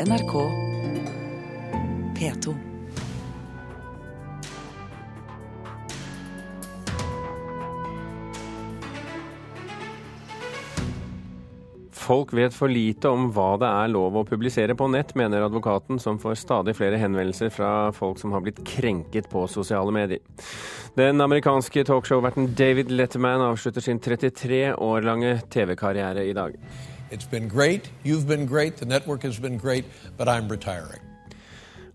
NRK P2. Folk vet for lite om hva det er lov å publisere på nett, mener advokaten, som får stadig flere henvendelser fra folk som har blitt krenket på sosiale medier. Den amerikanske talkshow-verten David Letterman avslutter sin 33 år lange TV-karriere i dag. It's been great. You've been great. The network has been great, but I'm retiring.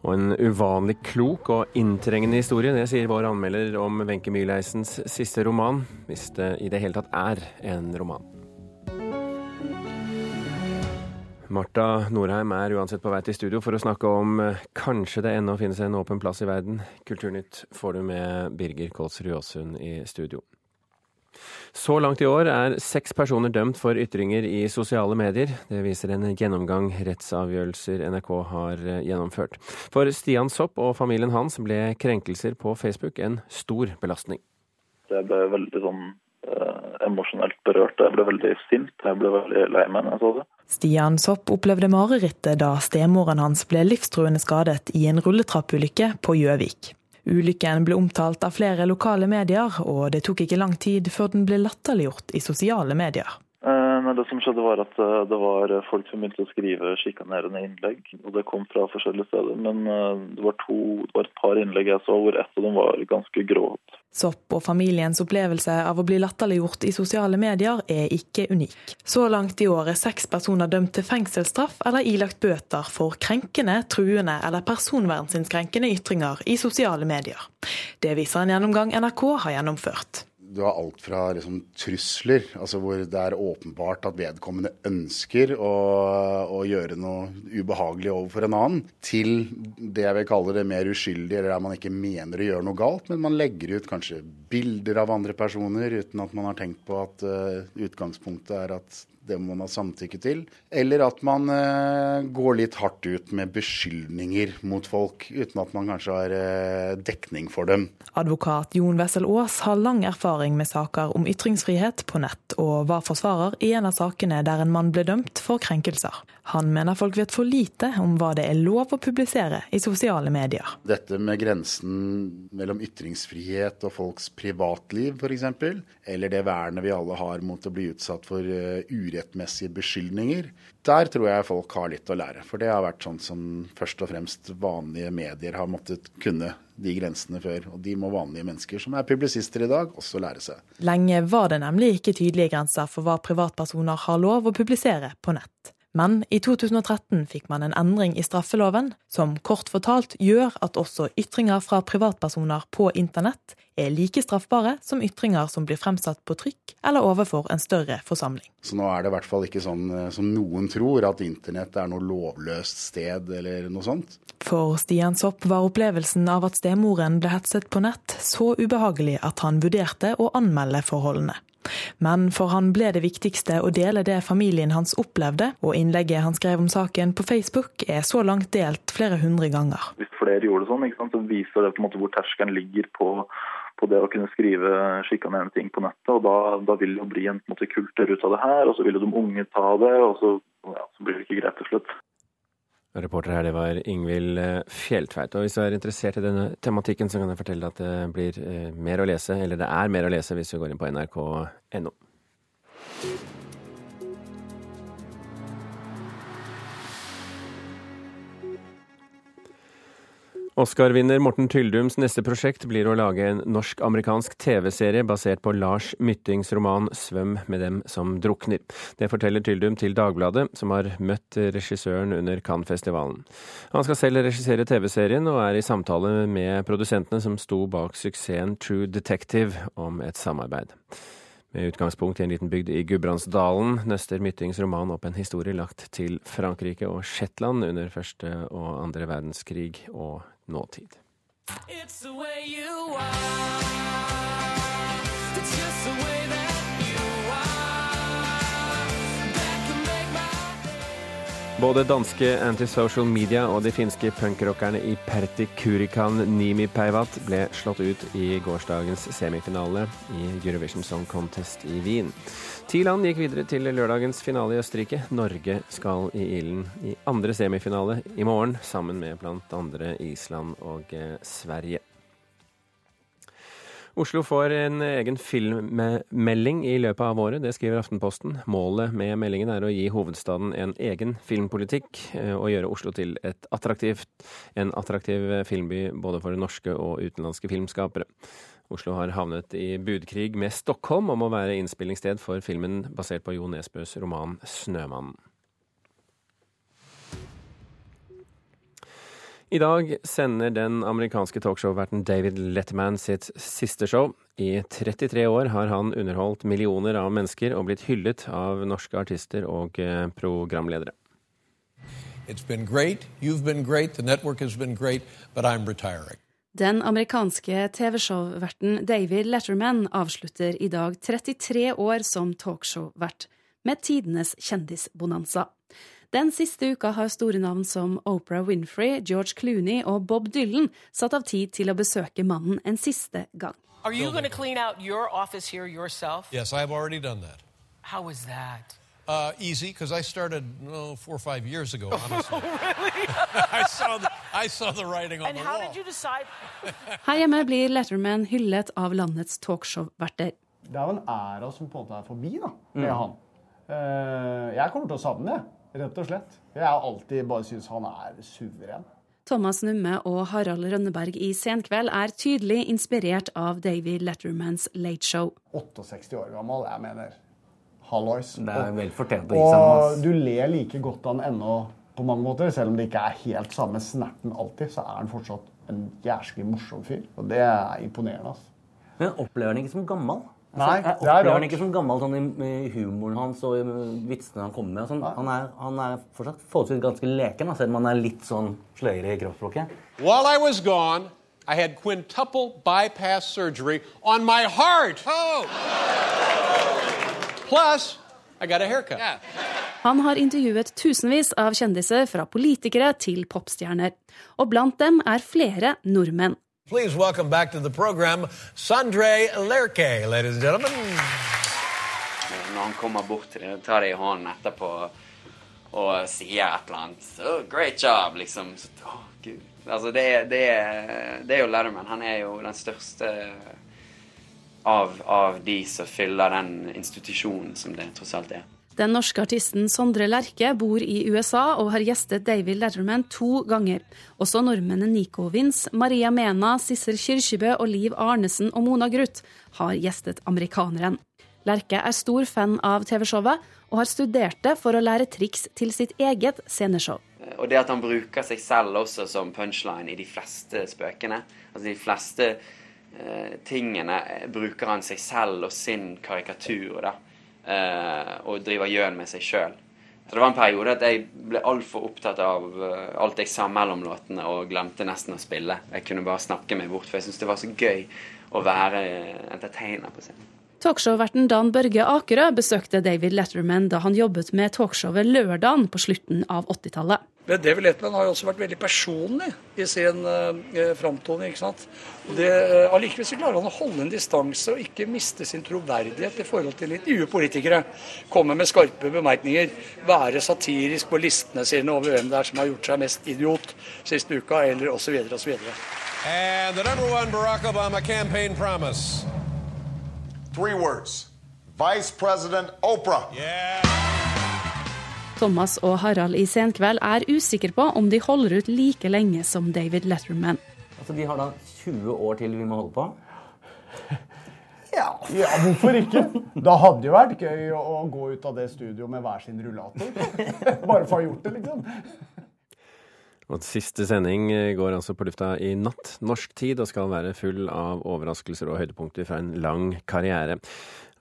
Og en uvanlig klok og inntrengende historie, det sier vår anmelder om Wenche Myhleisens siste roman, hvis det i det hele tatt er en roman. Marta Norheim er uansett på vei til studio for å snakke om eh, kanskje det ennå finnes en åpen plass i verden. Kulturnytt får du med Birger Kolsrud Aasund i studio. Så langt i år er seks personer dømt for ytringer i sosiale medier. Det viser en gjennomgang rettsavgjørelser NRK har eh, gjennomført. For Stian Sopp og familien hans ble krenkelser på Facebook en stor belastning. Jeg ble veldig sånn eh, emosjonelt berørt. Jeg ble veldig sint. Jeg ble veldig lei meg når jeg så det. Stian Sopp opplevde marerittet da stemoren hans ble livstruende skadet i en rulletrappulykke på Gjøvik. Ulykken ble omtalt av flere lokale medier, og det tok ikke lang tid før den ble latterliggjort i sosiale medier. Eh, det som skjedde var at eh, det var folk som begynte å skrive sjikanerende innlegg. og Det kom fra forskjellige steder, men eh, det var, to, det var et par innlegg jeg så hvor ett av dem var ganske grovt. Sopp og familiens opplevelse av å bli latterliggjort i sosiale medier er ikke unik. Så langt i år er seks personer dømt til fengselsstraff eller ilagt bøter for krenkende, truende eller personvernsinnskrenkende ytringer i sosiale medier. Det viser en gjennomgang NRK har gjennomført du har alt fra liksom, trusler, altså hvor det er åpenbart at vedkommende ønsker å, å, gjøre noe ubehagelig overfor en annen, til det jeg vil kalle det mer uskyldig, eller der man ikke mener å gjøre noe galt, men man legger ut kanskje bilder av andre personer uten at man har tenkt på at uh, utgangspunktet er at det må man ha samtykke til. Eller at man uh, går litt hardt ut med beskyldninger mot folk, uten at man kanskje har uh, dekning for dem. Advokat Jon Wessel Aas har lang erfaring med saker om ytringsfrihet på nett, og var forsvarer i en av sakene der en mann ble dømt for krenkelser. Han mener folk vet for lite om hva det er lov å publisere i sosiale medier. Dette med grensen mellom ytringsfrihet og folks privatliv f.eks., eller det vernet vi alle har mot å bli utsatt for uh, urettmessige beskyldninger, der tror jeg folk har litt å lære. For det har vært sånn som først og fremst vanlige medier har måttet kunne de grensene før. Og de må vanlige mennesker som er publisister i dag, også lære seg. Lenge var det nemlig ikke tydelige grenser for hva privatpersoner har lov å publisere på nett. Men i 2013 fikk man en endring i straffeloven som kort fortalt gjør at også ytringer fra privatpersoner på internett er like straffbare som ytringer som blir fremsatt på trykk eller overfor en større forsamling. Så nå er det i hvert fall ikke sånn eh, som noen tror, at internett er noe lovløst sted eller noe sånt. For Stian Sopp var opplevelsen av at stemoren ble hetset på nett så ubehagelig at han vurderte å anmelde forholdene. Men for han ble det viktigste å dele det familien hans opplevde, og innlegget han skrev om saken på Facebook er så langt delt flere hundre ganger. Hvis flere gjorde det sånn, så viser det på en måte hvor terskelen ligger på, på det å kunne skrive sjikanerende ting på nettet. og Da, da vil det jo bli en, en måte, kultur ut av det her, og så vil jo de unge ta det, og så, ja, så blir det ikke greit til slutt. Reporter her, det var Ingvild Fjeltveit. Fjelltveit. Og hvis du er interessert i denne tematikken, så kan jeg fortelle at det blir eh, mer å lese, eller det er mer å lese hvis du går inn på nrk.no. Oscar-vinner Morten Tyldums neste prosjekt blir å lage en norsk-amerikansk TV-serie basert på Lars Myttings roman 'Svøm med dem som drukner'. Det forteller Tyldum til Dagbladet, som har møtt regissøren under Cannes-festivalen. Han skal selv regissere TV-serien, og er i samtale med produsentene som sto bak suksessen True Detective om et samarbeid. Med utgangspunkt i en liten bygd i Gudbrandsdalen nøster Myttings roman opp en historie lagt til Frankrike og Shetland under første og andre verdenskrig og nåtid. Både danske Antisocial Media og de finske punkrockerne i Pertti Kurikan Nimi Peivat ble slått ut i gårsdagens semifinale i Eurovision Song Contest i Wien. Ti land gikk videre til lørdagens finale i Østerrike. Norge skal i ilden i andre semifinale i morgen, sammen med bl.a. Island og eh, Sverige. Oslo får en egen filmmelding i løpet av året, det skriver Aftenposten. Målet med meldingen er å gi hovedstaden en egen filmpolitikk eh, og gjøre Oslo til en attraktiv filmby både for norske og utenlandske filmskapere. Oslo har havnet i budkrig med Stockholm om å være innspillingssted for filmen basert på Jo Nesbøs roman 'Snømannen'. I dag sender den amerikanske talkshow-verten David Letterman sitt siste show. I 33 år har han underholdt millioner av mennesker og blitt hyllet av norske artister og eh, programledere. Den amerikanske TV-show-verten David Letterman avslutter i dag 33 år som talkshow-vert, med tidenes kjendisbonanza. Den siste uka har store navn som Oprah Winfrey, George Clooney og Bob Dylan satt av tid til å besøke mannen en siste gang. Are you going to clean out your office here yourself? Yes, I've already done that. How is that? Uh, easy, because I started oh, four or five years ago, oh, honestly. Oh, really? I, saw the, I saw the writing on and the how wall. Did you decide? Her hjemme blir Letterman hyllet av landets talkshow-verter. Det er jo en æra som på en måte er forbi da, med mm. han. Uh, jeg kommer til å savne det. Rett og slett. Jeg har alltid bare syntes han er suveren. Thomas Numme og Harald Rønneberg i Senkveld er tydelig inspirert av David Lettermans Late Show. 68 år gammel, jeg mener hallois. Det er vel fortjent å gi seg Og du ler like godt av han ennå på mange måter. Selv om det ikke er helt samme snerten alltid, så er han fortsatt en jæsklig morsom fyr. Og det er imponerende. altså. Men opplever han ikke som gammel? Altså, Nei, jeg opplever han ikke som gammel sånn, i humoren hans og vitsene han kommer med. Sånn. Han, er, han, er, fortsatt forholdsvis ganske leken, selv om han er litt sånn sløyere i kroppsspråket. While I was gone, I had quintuple bypass surgery on my heart. Oh! Plus, I got a haircut. Yeah. Han har intervjuet tusenvis av kjendiser, fra politikere til popstjerner. Og blant dem er flere nordmenn. Please welcome back to the program Sondre Lerche, ladies and gentlemen. Når han kommer bort til dem, tar de i hånden etterpå og sier et eller annet so, Great job, liksom. Så, oh, Gud. Altså, det, det, det, er jo Letterman. Han er jo den største av, av de som fyller den institusjonen som det tross alt er. Den norske artisten Sondre Lerche bor i USA og har gjestet David Letterman to ganger. Også nordmennene Nico Vince, Maria Mena, Sissel Kyrkjebø og Liv Arnesen og Mona Gruth har gjestet amerikaneren. Lerche er stor fan av TV-showet og har studert det for å lære triks til sitt eget sceneshow. Og det at han bruker seg selv også som punchline i de fleste spøkene. Altså de fleste uh, tingene bruker han seg selv og sin karikatur. da og driver gjøn med seg sjøl. Så det var en periode at jeg ble altfor opptatt av uh, alt jeg sa mellom låtene, og glemte nesten å spille. Jeg kunne bare snakke meg bort, for jeg syntes det var så gøy å være entertainer på scenen. Talkshow-verten Dan Børge Akerø besøkte David Letterman da han jobbet med talkshowet Lørdagen på slutten av 80-tallet. Men David Letterman har jo også vært veldig personlig i sin uh, framtoning. ikke sant? Uh, allikevel så klarer han å holde en distanse og ikke miste sin troverdighet i forhold til intervjupolitikere. Komme med skarpe bemerkninger, være satirisk på listene sine over hvem det er som har gjort seg mest idiot siste uka, eller osv. osv. And the number one Barack Obama campaign promise. Three words. Vice President Oprah. Yeah. Thomas og Harald i Senkveld er usikre på om de holder ut like lenge som David Letterman. Altså, De har da 20 år til vi må holde på? Ja, ja, hvorfor ikke? Da hadde det jo vært gøy å gå ut av det studioet med hver sin rullator. Bare for å ha gjort det, liksom. Og Siste sending går altså på lufta i natt norsk tid og skal være full av overraskelser og høydepunkter fra en lang karriere.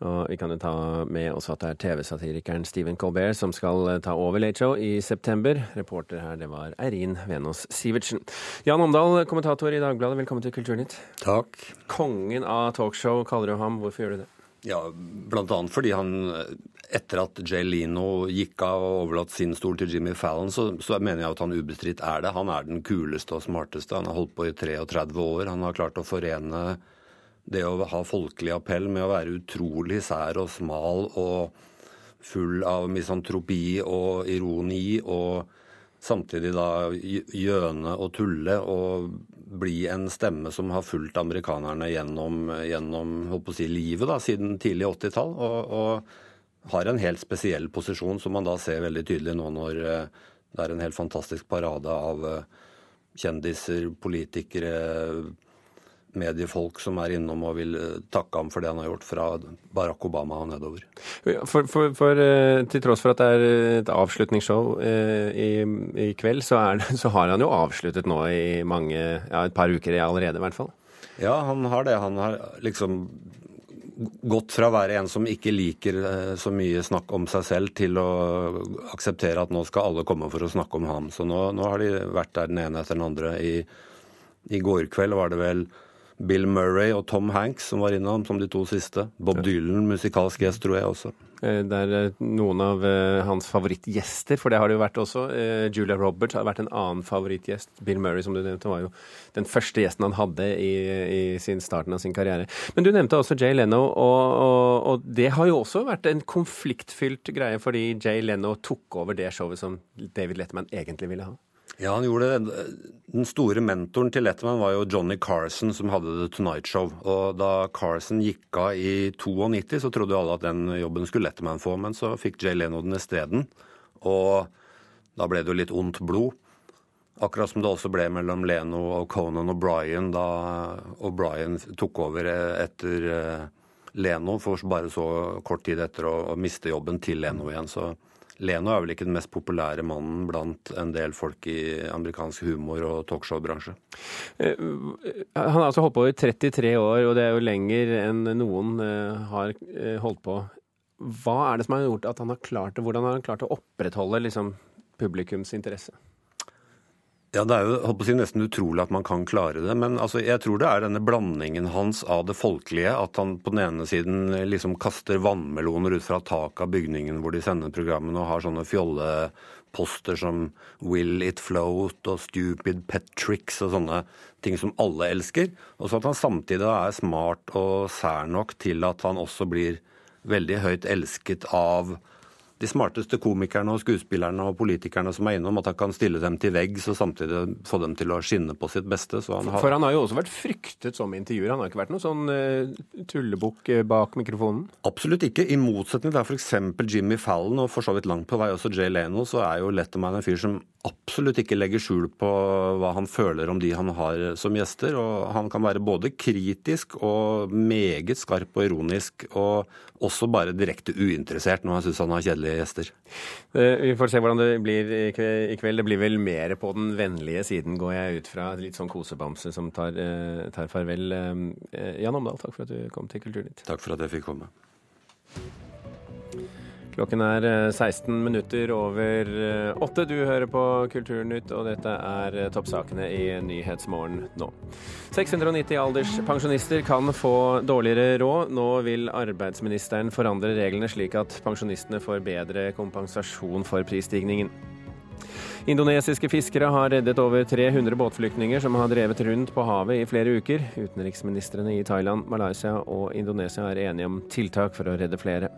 Og vi kan jo ta med også at det er TV-satirikeren Stephen Colbert som skal ta over Late Show i september. Reporter her, det var Eirin Venås Sivertsen. Jan Omdal, kommentator i Dagbladet, velkommen til Kulturnytt. Takk. Kongen av talkshow kaller du ham. Hvorfor gjør du det? Ja, blant annet fordi han etter at Jay Leno gikk av og overlatt sin stol til Jimmy Fallon, så, så, mener jeg at han ubestridt er det. Han er den kuleste og smarteste. Han har holdt på i 33 år. Han har klart å forene det å ha folkelig appell med å være utrolig sær og smal og full av misantropi og ironi, og samtidig da gjøne og tulle og bli en stemme som har fulgt amerikanerne gjennom, gjennom si, livet da, siden tidlig 80-tall. Og, og har en helt spesiell posisjon som man da ser veldig tydelig nå når eh, det er en helt fantastisk parade av eh, kjendiser, politikere, mediefolk som er innom og vil eh, takke ham for det han har gjort, fra Barack Obama og nedover. For, for, for Til tross for at det er et avslutningsshow i, i, kveld, så, det, så, har han jo avsluttet nå i mange, ja, et par uker allerede, i hvert fall? Ja, han har det. Han har liksom gått fra å være en som ikke liker så mye snakk om seg selv, til å akseptere at nå skal alle komme for å snakke om ham. Så nå, nå har de vært der den ene etter den andre. I, i går kveld var det vel Bill Murray og Tom Hanks som var innom som de to siste. Bob Dylan, musikalsk gjest, tror jeg også. Eh, det er eh, noen av eh, hans favorittgjester, for det har det jo vært også. Julia Roberts har vært en annen favorittgjest. Bill Murray, som du nevnte, var jo den første gjesten han hadde i, i sin starten av sin karriere. Men du nevnte også Jay Leno, og, og, og, det har jo også vært en konfliktfylt greie, fordi Jay Leno tok over det showet som David Letterman egentlig ville ha. Ja, han gjorde det. Den store mentoren til Letterman var jo Johnny Carson, som hadde The Tonight Show. Og da Carson gikk av i 92, så trodde jo alle at den jobben skulle Letterman få, men så fikk Jay Leno den isteden. Og da ble det jo litt ondt blod. Akkurat som det også ble mellom Leno og Conan og Bryan da O'Brien tok over etter eh, Leno, for bare så kort tid etter å miste jobben til Leno igjen. Så Leno er vel ikke den mest populære mannen blant en del folk i amerikansk humor- og talkshow-bransje. Eh, han har altså holdt på i 33 år, og det er jo lenger enn noen eh, har eh, holdt på. Hva er det som har gjort at han har klart det? Hvordan har han klart å opprettholde liksom, publikums interesse? Ja, Det er jo si, nesten utrolig at man kan klare det. Men altså, jeg tror det er denne blandingen hans av det folkelige. At han på den ene siden liksom kaster vannmeloner ut fra taket av bygningen hvor de sender programmene, og har sånne fjolleposter som 'Will it float' og 'Stupid pet tricks' og sånne ting som alle elsker. Og så at han samtidig er smart og sær nok til at han også blir veldig høyt elsket av de smarteste komikerne og skuespillerne og politikerne som er innom, at han kan stille dem til veggs og samtidig få dem til å skinne på sitt beste. Han har... For han har jo også vært fryktet som intervjuer. Han har ikke vært noen sånn uh, tullebukk eh, bak mikrofonen? Absolutt ikke. I motsetning til f.eks. Jimmy Fallon og for så vidt langt på vei også Jay Leno, så er jo Letterman en fyr som absolutt ikke legger skjul på hva han føler om de han har som gjester. Og han kan være både kritisk og meget skarp og ironisk, og også bare direkte uinteressert når han syns han har kjedelige gjester. Eh, vi får se hvordan det blir i kveld. Det blir vel mer på den vennlige siden, går jeg ut fra. Litt sånn kosebamse som tar, eh, tar farvel. Eh, Jan Omdal, takk for at du kom til Kulturnytt. Takk for at jeg fikk komme. Klokken er 16 eh, minutter over eh, åtte. Du hører på Kulturnytt, og dette er eh, toppsakene i Nyhetsmorgen nå. 690 alderspensjonister kan få dårligere råd. Nå vil arbeidsministeren forandre reglene slik at pensjonistene får bedre kompensasjon for prisstigningen. Indonesiske fiskere har reddet over 300 båtflyktninger som har drevet rundt på havet i flere uker. Utenriksministrene i Thailand, Malaysia og Indonesia er enige om tiltak for å redde flere.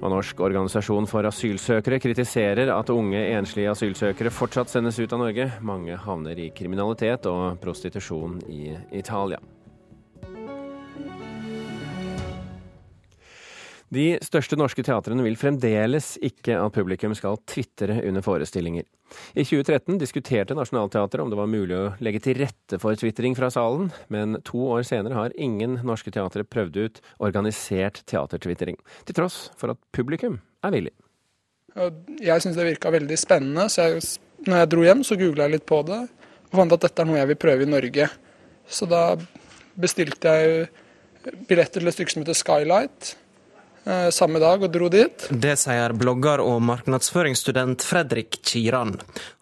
Og Norsk organisasjon for asylsøkere kritiserer at unge enslige asylsøkere fortsatt sendes ut av Norge. Mange havner i kriminalitet og prostitusjon i Italia. De største norske teatrene vil fremdeles ikke at publikum skal tvitre under forestillinger. I 2013 diskuterte Nationaltheatret om det var mulig å legge til rette for tvitring fra salen, men to år senere har ingen norske teatre prøvd ut organisert teatertvitring, til tross for at publikum er villig. Jeg syns det virka veldig spennende, så jeg, når jeg dro hjem, så googla jeg litt på det og fant at dette er noe jeg vil prøve i Norge. Så da bestilte jeg billetter til et stykke som heter Skylight samme dag og dro dit. Det sier blogger og markedsføringsstudent Fredrik Kiran.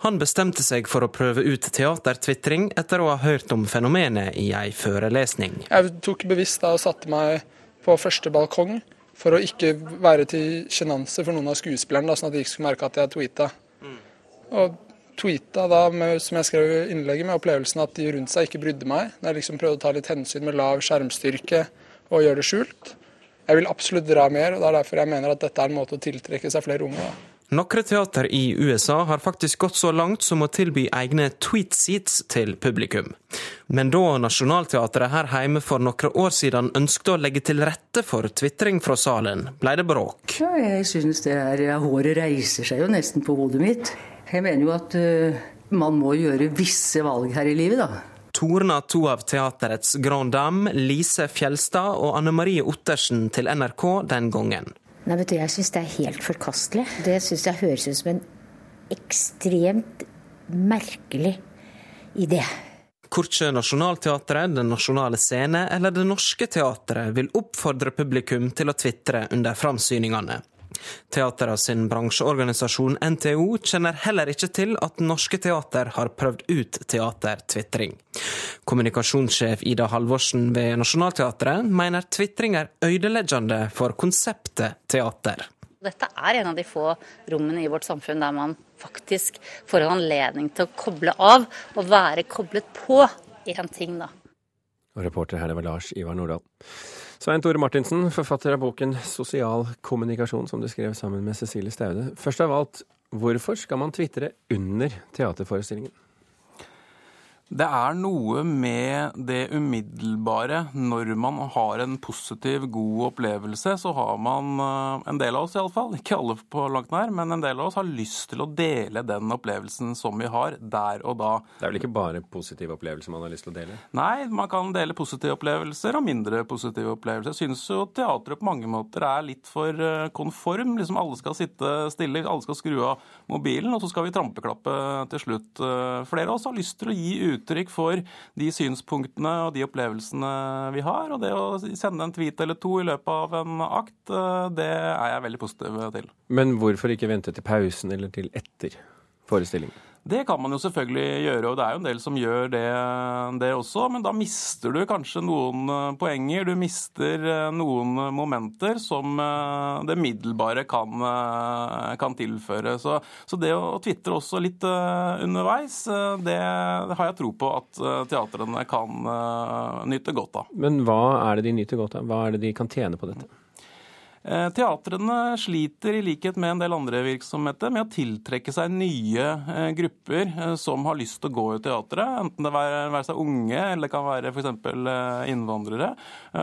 Han bestemte seg for å prøve ut teatertvitring etter å ha hørt om fenomenet i ei forelesning. Jeg tok bevisst da og satte meg på første balkong For å ikke være til sjenanse for noen av skuespillerne, sånn at de ikke skulle merke at jeg tweeta. Og tweeta da, med, som jeg skrev i innlegget, med opplevelsen at de rundt seg ikke brydde meg. Når jeg liksom prøvde å ta litt hensyn med lav skjermstyrke og gjøre det skjult. Jeg vil absolutt dra mer, og det er derfor jeg mener at dette er en måte å tiltrekke seg flere unge. Da. Noen teater i USA har faktisk gått så langt som å tilby egne tweet seats til publikum. Men da Nationaltheatret her hjemme for noen år siden ønsket å legge til rette for tvitring fra salen, ble det bråk. Ja, jeg synes det er Håret reiser seg jo nesten på hodet mitt. Jeg mener jo at uh, man må gjøre visse valg her i livet, da. Torna to av teaterets Grand Dame, Lise Fjelstad og Anne Marie Ottersen til NRK den gangen. Nei, vet du, Jeg syns det er helt forkastelig. Det syns jeg høres ut som en ekstremt merkelig idé. Korkje nasjonalteatret, Den nasjonale scene eller Det Norske Teatret vil oppfordre publikum til å tvitre under framsyningene. Teatera sin bransjeorganisasjon NTO kjenner heller ikke til at norske teater har prøvd ut teatertvitring. Kommunikasjonssjef Ida Halvorsen ved Nationaltheatret mener tvitring er ødeleggende for konseptet teater. Dette er en av de få rommene i vårt samfunn der man faktisk får en anledning til å koble av og være koblet på i en ting, da. Og reporter her, det var Lars Ivar Nordahl. Svein Tore Martinsen, forfatter av boken 'Sosial kommunikasjon', som du skrev sammen med Cecilie Staude. Først av alt, hvorfor skal man tvitre under teaterforestillingen? Det er noe med det umiddelbare. Når man har en positiv, god opplevelse, så har man, eh, en del av oss iallfall, ikke alle på langt nær, men en del av oss har lyst til å dele den opplevelsen som vi har, der og da. Det er vel ikke bare positive opplevelser man har lyst til å dele? Nei, man kan dele positive opplevelser og mindre positive opplevelser. Jeg syns jo teatret på mange måter er litt for eh, konform. Liksom alle skal sitte stille, alle skal skru av mobilen, og så skal vi trampeklappe til slutt. Eh, flere av oss har lyst til å gi ut uttrykk for de synspunktene og de opplevelsene vi har. Og det å sende en tweet eller to i løpet av en akt, eh, det er jeg veldig positiv til. Men hvorfor ikke vente til pausen eller til etter forestillingen? Det kan man jo selvfølgelig gjøre, og det er jo en del som gjør det, det, også. Men da mister du kanskje noen eh, poenger. Du mister eh, noen momenter som eh, det middelbare kan, kan tilføre. Så, så, det å tvitre også litt underveis, det har jeg tro på at teatrene kan nyte godt av. Men hva er det de nyter godt av? Hva er det de kan tjene på dette? Eh, teatrene sliter i likhet med en del andre virksomheter med å tiltrekke seg nye eh, grupper eh, som har lyst til å gå i teatret. Enten det være seg unge eller det kan være f.eks. innvandrere.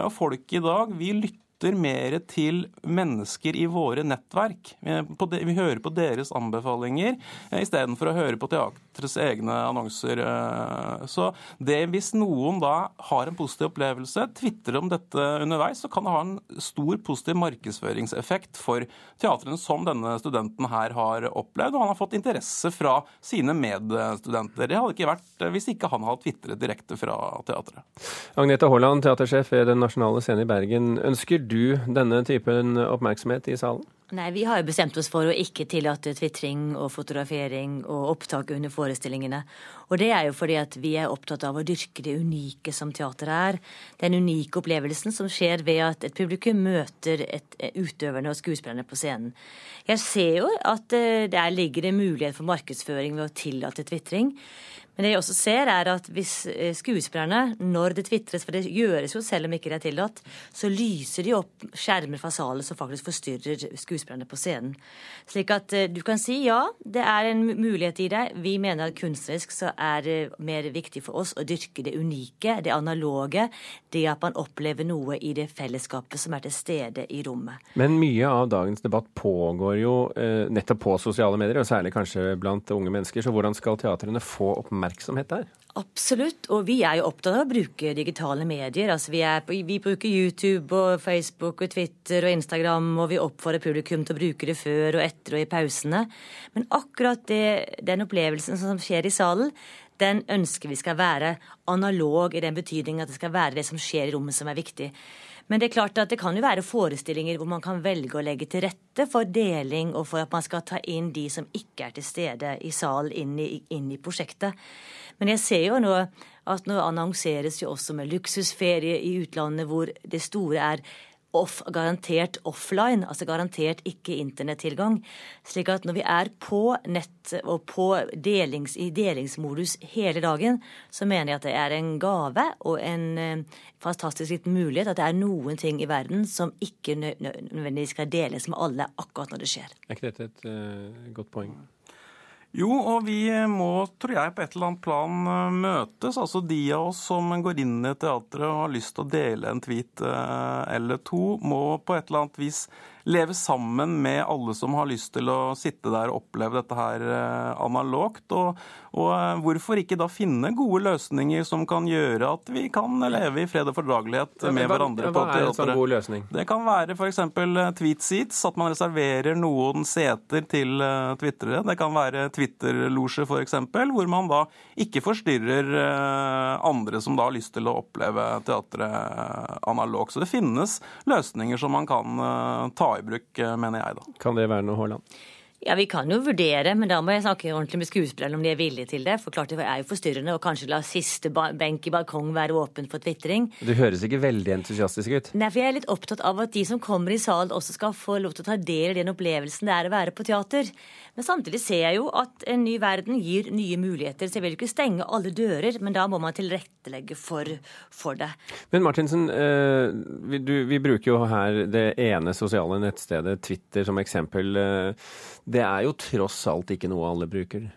Og folk i dag vi lytter lytter mer til mennesker i våre nettverk. Vi hører på deres anbefalinger eh, istedenfor å høre på teatrets egne annonser. Eh. Så det hvis noen da har en positiv opplevelse, tvitrer om dette underveis, så kan det ha en stor positiv markedsføringseffekt for teatrene som denne studenten her har opplevd. Og han har fått interesse fra sine medstudenter. Det hadde ikke vært hvis ikke han hadde tvitret direkte fra teatret. Agnete Haaland, teatersjef ved Den nasjonale scenen i Bergen. Ønsker du denne typen oppmerksomhet i salen? Nei, Vi har jo bestemt oss for å ikke tillate tvitring og fotografering og opptak under forestillingene. Og det er jo fordi at vi er opptatt av å dyrke det unike som teateret er. Den unike opplevelsen som skjer ved at et publikum møter et utøverne og skuespillerne på scenen. Jeg ser jo at eh, der ligger en mulighet for markedsføring ved å tillate tvitring. Men det jeg også ser, er at hvis eh, skuespillerne, når det tvitres, for det gjøres jo selv om ikke det er tillatt, så lyser de opp skjermer fra salen som faktisk forstyrrer skuespillerne på scenen. Slik at eh, du kan si ja, det er en mulighet i det. Vi mener at kunstnerisk så er det mer viktig for oss å dyrke det unike, det analoge, det at man opplever noe i det fellesskapet som er til stede i rommet. Men mye av dagens debatt pågår jo eh, nettopp på sosiale medier, og særlig kanskje blant unge mennesker. Så hvordan skal teatrene få oppmerksomhet der? Absolutt, og vi er jo opptatt av å bruke digitale medier. Altså vi, er, vi, bruker YouTube og Facebook og Twitter og Instagram, og vi oppfordrer publikum til å bruke det før og etter og i pausene. Men akkurat det, den opplevelsen som skjer i salen, den ønsker vi skal være analog i den betydning at det skal være det som skjer i rommet som er viktig. Men det er klart at det kan jo være forestillinger hvor man kan velge å legge til rette for deling, og for at man skal ta inn de som ikke er til stede i salen, inn inn i prosjektet. Men jeg ser jo nå at nå annonseres jo også med luksusferie i utlandet, hvor det store er off, garantert offline, altså garantert ikke internettilgang. Slik at når vi er på nett og på delings, i delingsmodus hele dagen, så mener jeg at det er en gave og en eh, fantastisk liten mulighet at det er noen ting i verden som ikke nødvendigvis skal deles med alle akkurat når det skjer. Er ikke dette et uh, godt poeng? Jo, og vi må, tror jeg, på et eller annet plan eh, møtes. Altså de av oss som går inn i teatret og har lyst til å dele en tweet eh, eller to, må på et eller annet vis leve sammen med alle som har lyst til å sitte der og oppleve dette her eh, analogt. Og, og, eh, hvorfor ikke da finne gode løsninger som kan gjøre at vi kan leve i fred og fordragelighet med hva, hverandre hva er en sånn god løsning? Det kan være f.eks. Eh, tweet seats, at man reserverer noen seter til twitrere. Det kan være Twitter-losje f.eks., hvor man da ikke forstyrrer andre som da har lyst til å oppleve teatret analogt. Så det finnes løsninger som man kan ta i bruk, eh, mener jeg da. Kan det være noe, Haaland? Ja, Vi kan jo vurdere, men da må jeg snakke ordentlig med skuespillerne om de er villige til det. For klart det er jo forstyrrende å kanskje la siste benk i balkong være åpen for tvitring. Du høres ikke veldig entusiastisk ut. Nei, for jeg er litt opptatt av at de som kommer i salen også skal få lov til å ta del i den opplevelsen det er å være på teater. Men samtidig ser jeg jo at en ny verden gir nye muligheter. Så jeg vil ikke stenge alle dører, men da må man tilrettelegge for, for det. Men Martinsen, eh, vi, du, vi, bruker jo her det ene sosiale nettstedet Twitter som eksempel. Eh, det er jo tross alt ikke noe alle bruker?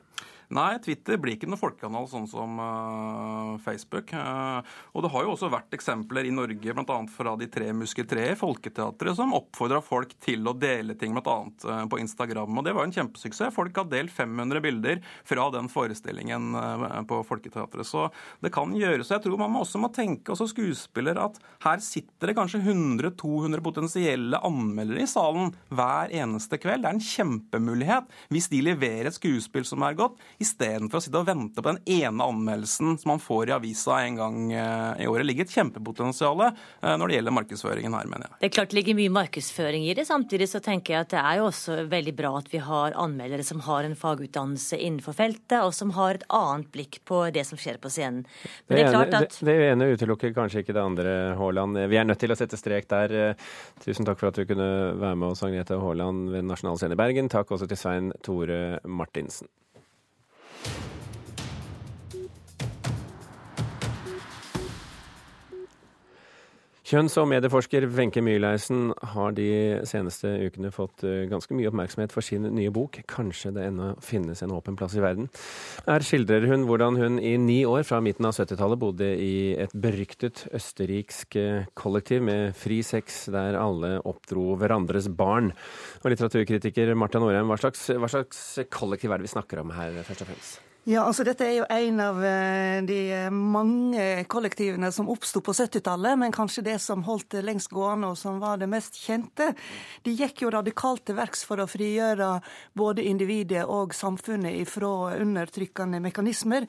Nei, Twitter blir ikke noen folkekanal sånn som uh, Facebook. Uh, og det har jo også vært eksempler i Norge, bl.a. fra De tre musketreer, Folketeatret, som oppfordra folk til å dele ting bl.a. Uh, på Instagram. Og det var en kjempesuksess. Folk har delt 500 bilder fra den forestillingen uh, på Folketeatret. Så det kan gjøres. Jeg tror man må også må tenke, også skuespiller, at her sitter det kanskje 100-200 potensielle anmeldere i salen hver eneste kveld. Det er en kjempemulighet hvis de leverer et skuespill som er godt istedenfor å sitte og vente på den ene anmeldelsen som man får i avisa en gang eh, i året. Det ligger et kjempepotensial eh, når det gjelder markedsføringen her, mener jeg. Det er klart det ligger mye markedsføring i det. Samtidig så tenker jeg at det er jo også veldig bra at vi har anmeldere som har en fagutdannelse innenfor feltet, og som har et annet blikk på det som skjer på scenen. Men det, det, klart at... det, det ene utelukker kanskje ikke det andre, Haaland. Vi er nødt til å sette strek der. Tusen takk for at du kunne være med oss, Agnete Haaland ved Nasjonalscenen i Bergen. Takk også til Svein Tore Martinsen. Kjønns- og medieforsker Wenche Myhleisen har de seneste ukene fått eh, ganske mye oppmerksomhet for sin nye bok 'Kanskje det ennå finnes en åpen plass i verden'. Her skildrer hun hvordan hun i ni år fra midten av 70-tallet bodde i et beryktet østerriksk eh, kollektiv med fri sex, der alle oppdro hverandres barn. Og litteraturkritiker Marta Norheim, hva hva slags kollektiv er det vi snakker om her, først og fremst? Ja, altså Dette er jo en av eh, de mange kollektivene som oppsto på 70-tallet, men kanskje det som holdt det lengst gående og som var det mest kjente. De gikk jo radikalt til verks for å frigjøre både individet og samfunnet ifra undertrykkende mekanismer.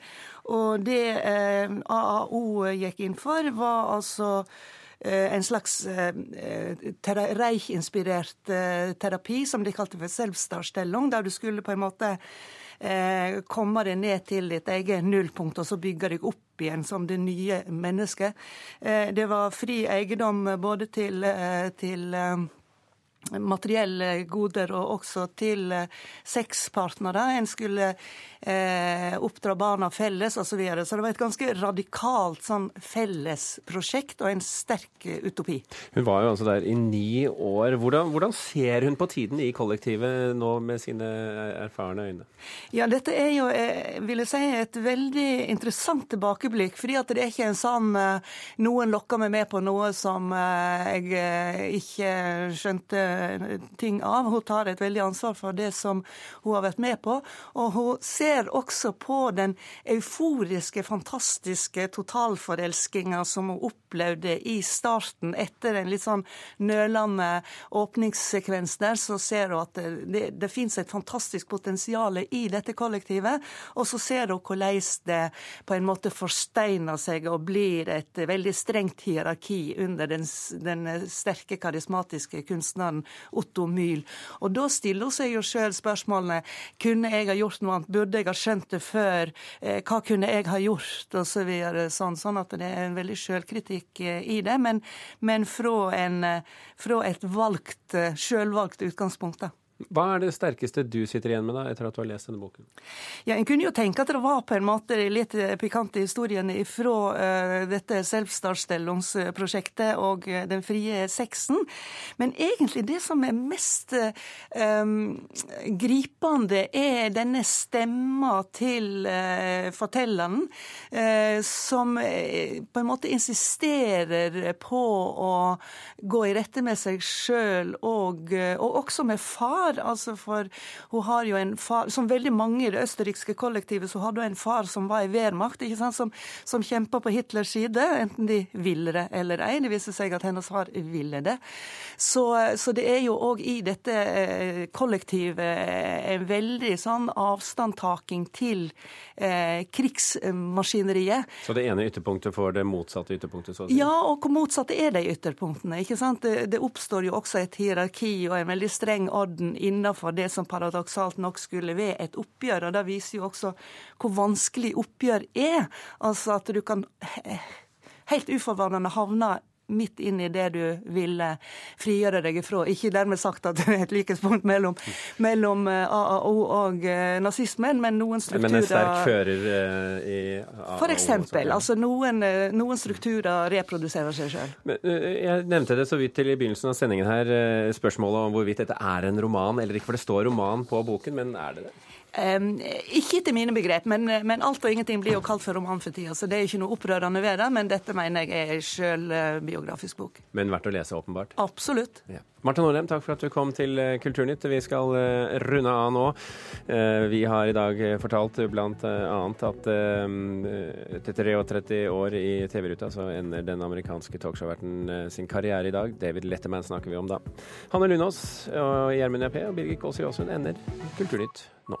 Og det eh, AAO gikk inn for, var altså eh, en slags Reich-inspirert terapi som de kalte for selvstarstellung, der du skulle på en måte eh, komme deg ned til ditt eget nullpunkt, og så bygge deg opp igjen som det nye mennesket. Eh, det var fri eiendom både til, eh, til eh, materielle goder og også til eh, sexpartnere. En skulle eh, oppdra barna felles osv. Så, videre. så det var et ganske radikalt sånn fellesprosjekt og en sterk utopi. Hun var jo altså der i ni år. Hvordan, hvordan ser hun på tiden i kollektivet nå med sine erfarne øyne? Ja, dette er jo, eh, vil jeg si, et veldig interessant tilbakeblikk. fordi at det er ikke en sånn eh, noen lokker meg med på noe som jeg ikke skjønte ting av. Hun tar et veldig ansvar for det som hun har vært med på. Og hun ser også på den euforiske, fantastiske totalforelskinga som hun opplevde i starten, etter en litt sånn nølende åpningssekvens der, så ser hun at det, det, det fins et fantastisk potensial i dette kollektivet. Og så ser hun hvordan det på en måte forsteiner seg og blir et veldig strengt hierarki under den, den sterke, karismatiske kunstneren Otto Myhl. Og da stiller hun seg jo sjøl spørsmålene kunne jeg ha gjort noe annet, burde jeg har skjønt det før, eh, hva kunne jeg ha gjort, og så videre. Sånn, sånn at det er en veldig sjølkritikk eh, i det, men, men fra, en, fra, et valgt, sjølvalgt utgangspunkt. da. Hva er det sterkeste du sitter igjen med da, etter at du har lest denne boken? Ja, En kunne jo tenke at det var på en måte litt pikante historiene fra uh, dette Selvstartstellungsprosjektet og uh, den frie sexen. Men egentlig det som er mest uh, gripende, er denne stemma til fortelleren, som på en måte insisterer på å gå i rette med seg sjøl, og, og også med far far. altså for Hun har jo en far Som veldig mange i det østerrikske kollektivet, så hadde hun en far som var i Wehrmacht, ikke sant, som, som kjempa på Hitlers side, enten de ville det eller ei. Det viste seg at hennes far ville det. Så, så det er jo òg i dette eh, kollektivet en veldig sånn avstandtaking til eh, krigsmaskineriet. Så det ene ytterpunktet får det motsatte ytterpunktet? så å si? Ja, og hvor motsatte er de ytterpunktene? ikke sant? Det, det oppstår jo også et hierarki og en veldig streng orden innenfor det som paradoksalt nok skulle være et oppgjør. og Det viser jo også hvor vanskelig oppgjør er. Altså at du kan helt uforvarende havne midt inn i det du ville frigjøre deg ifra. Ikke dermed sagt at det er et likhetspunkt mellom, mellom eh, AAO og eh, nazismen, men noen strukturer Men en sterk fører eh, i AAO? For eksempel. Altså noen, noen strukturer reproduserer seg sjøl. Jeg nevnte det så vidt til i begynnelsen av sendingen her, spørsmålet om hvorvidt dette er en roman eller ikke. For det står roman på boken, men er det det? Ikke etter mine begrep, men, men, alt og ingenting blir jo kalt for roman for tida. Så det er ikke noe opprørende ved det, men dette mener jeg er sjølbiografisk bok. Men verdt å lese, åpenbart? Absolutt. Ja. Marta Norheim, takk for at du kom til eh, Kulturnytt. Vi skal uh, runde av nå. Vi har i dag fortalt blant annet at etter 33 år i TV-ruta så ender den amerikanske talkshow-verten sin karriere i dag. David Letterman snakker vi om da. Hanne Lunås og Gjermund Jappé og Birgit Kåss Jåsund ender Kulturnytt nå.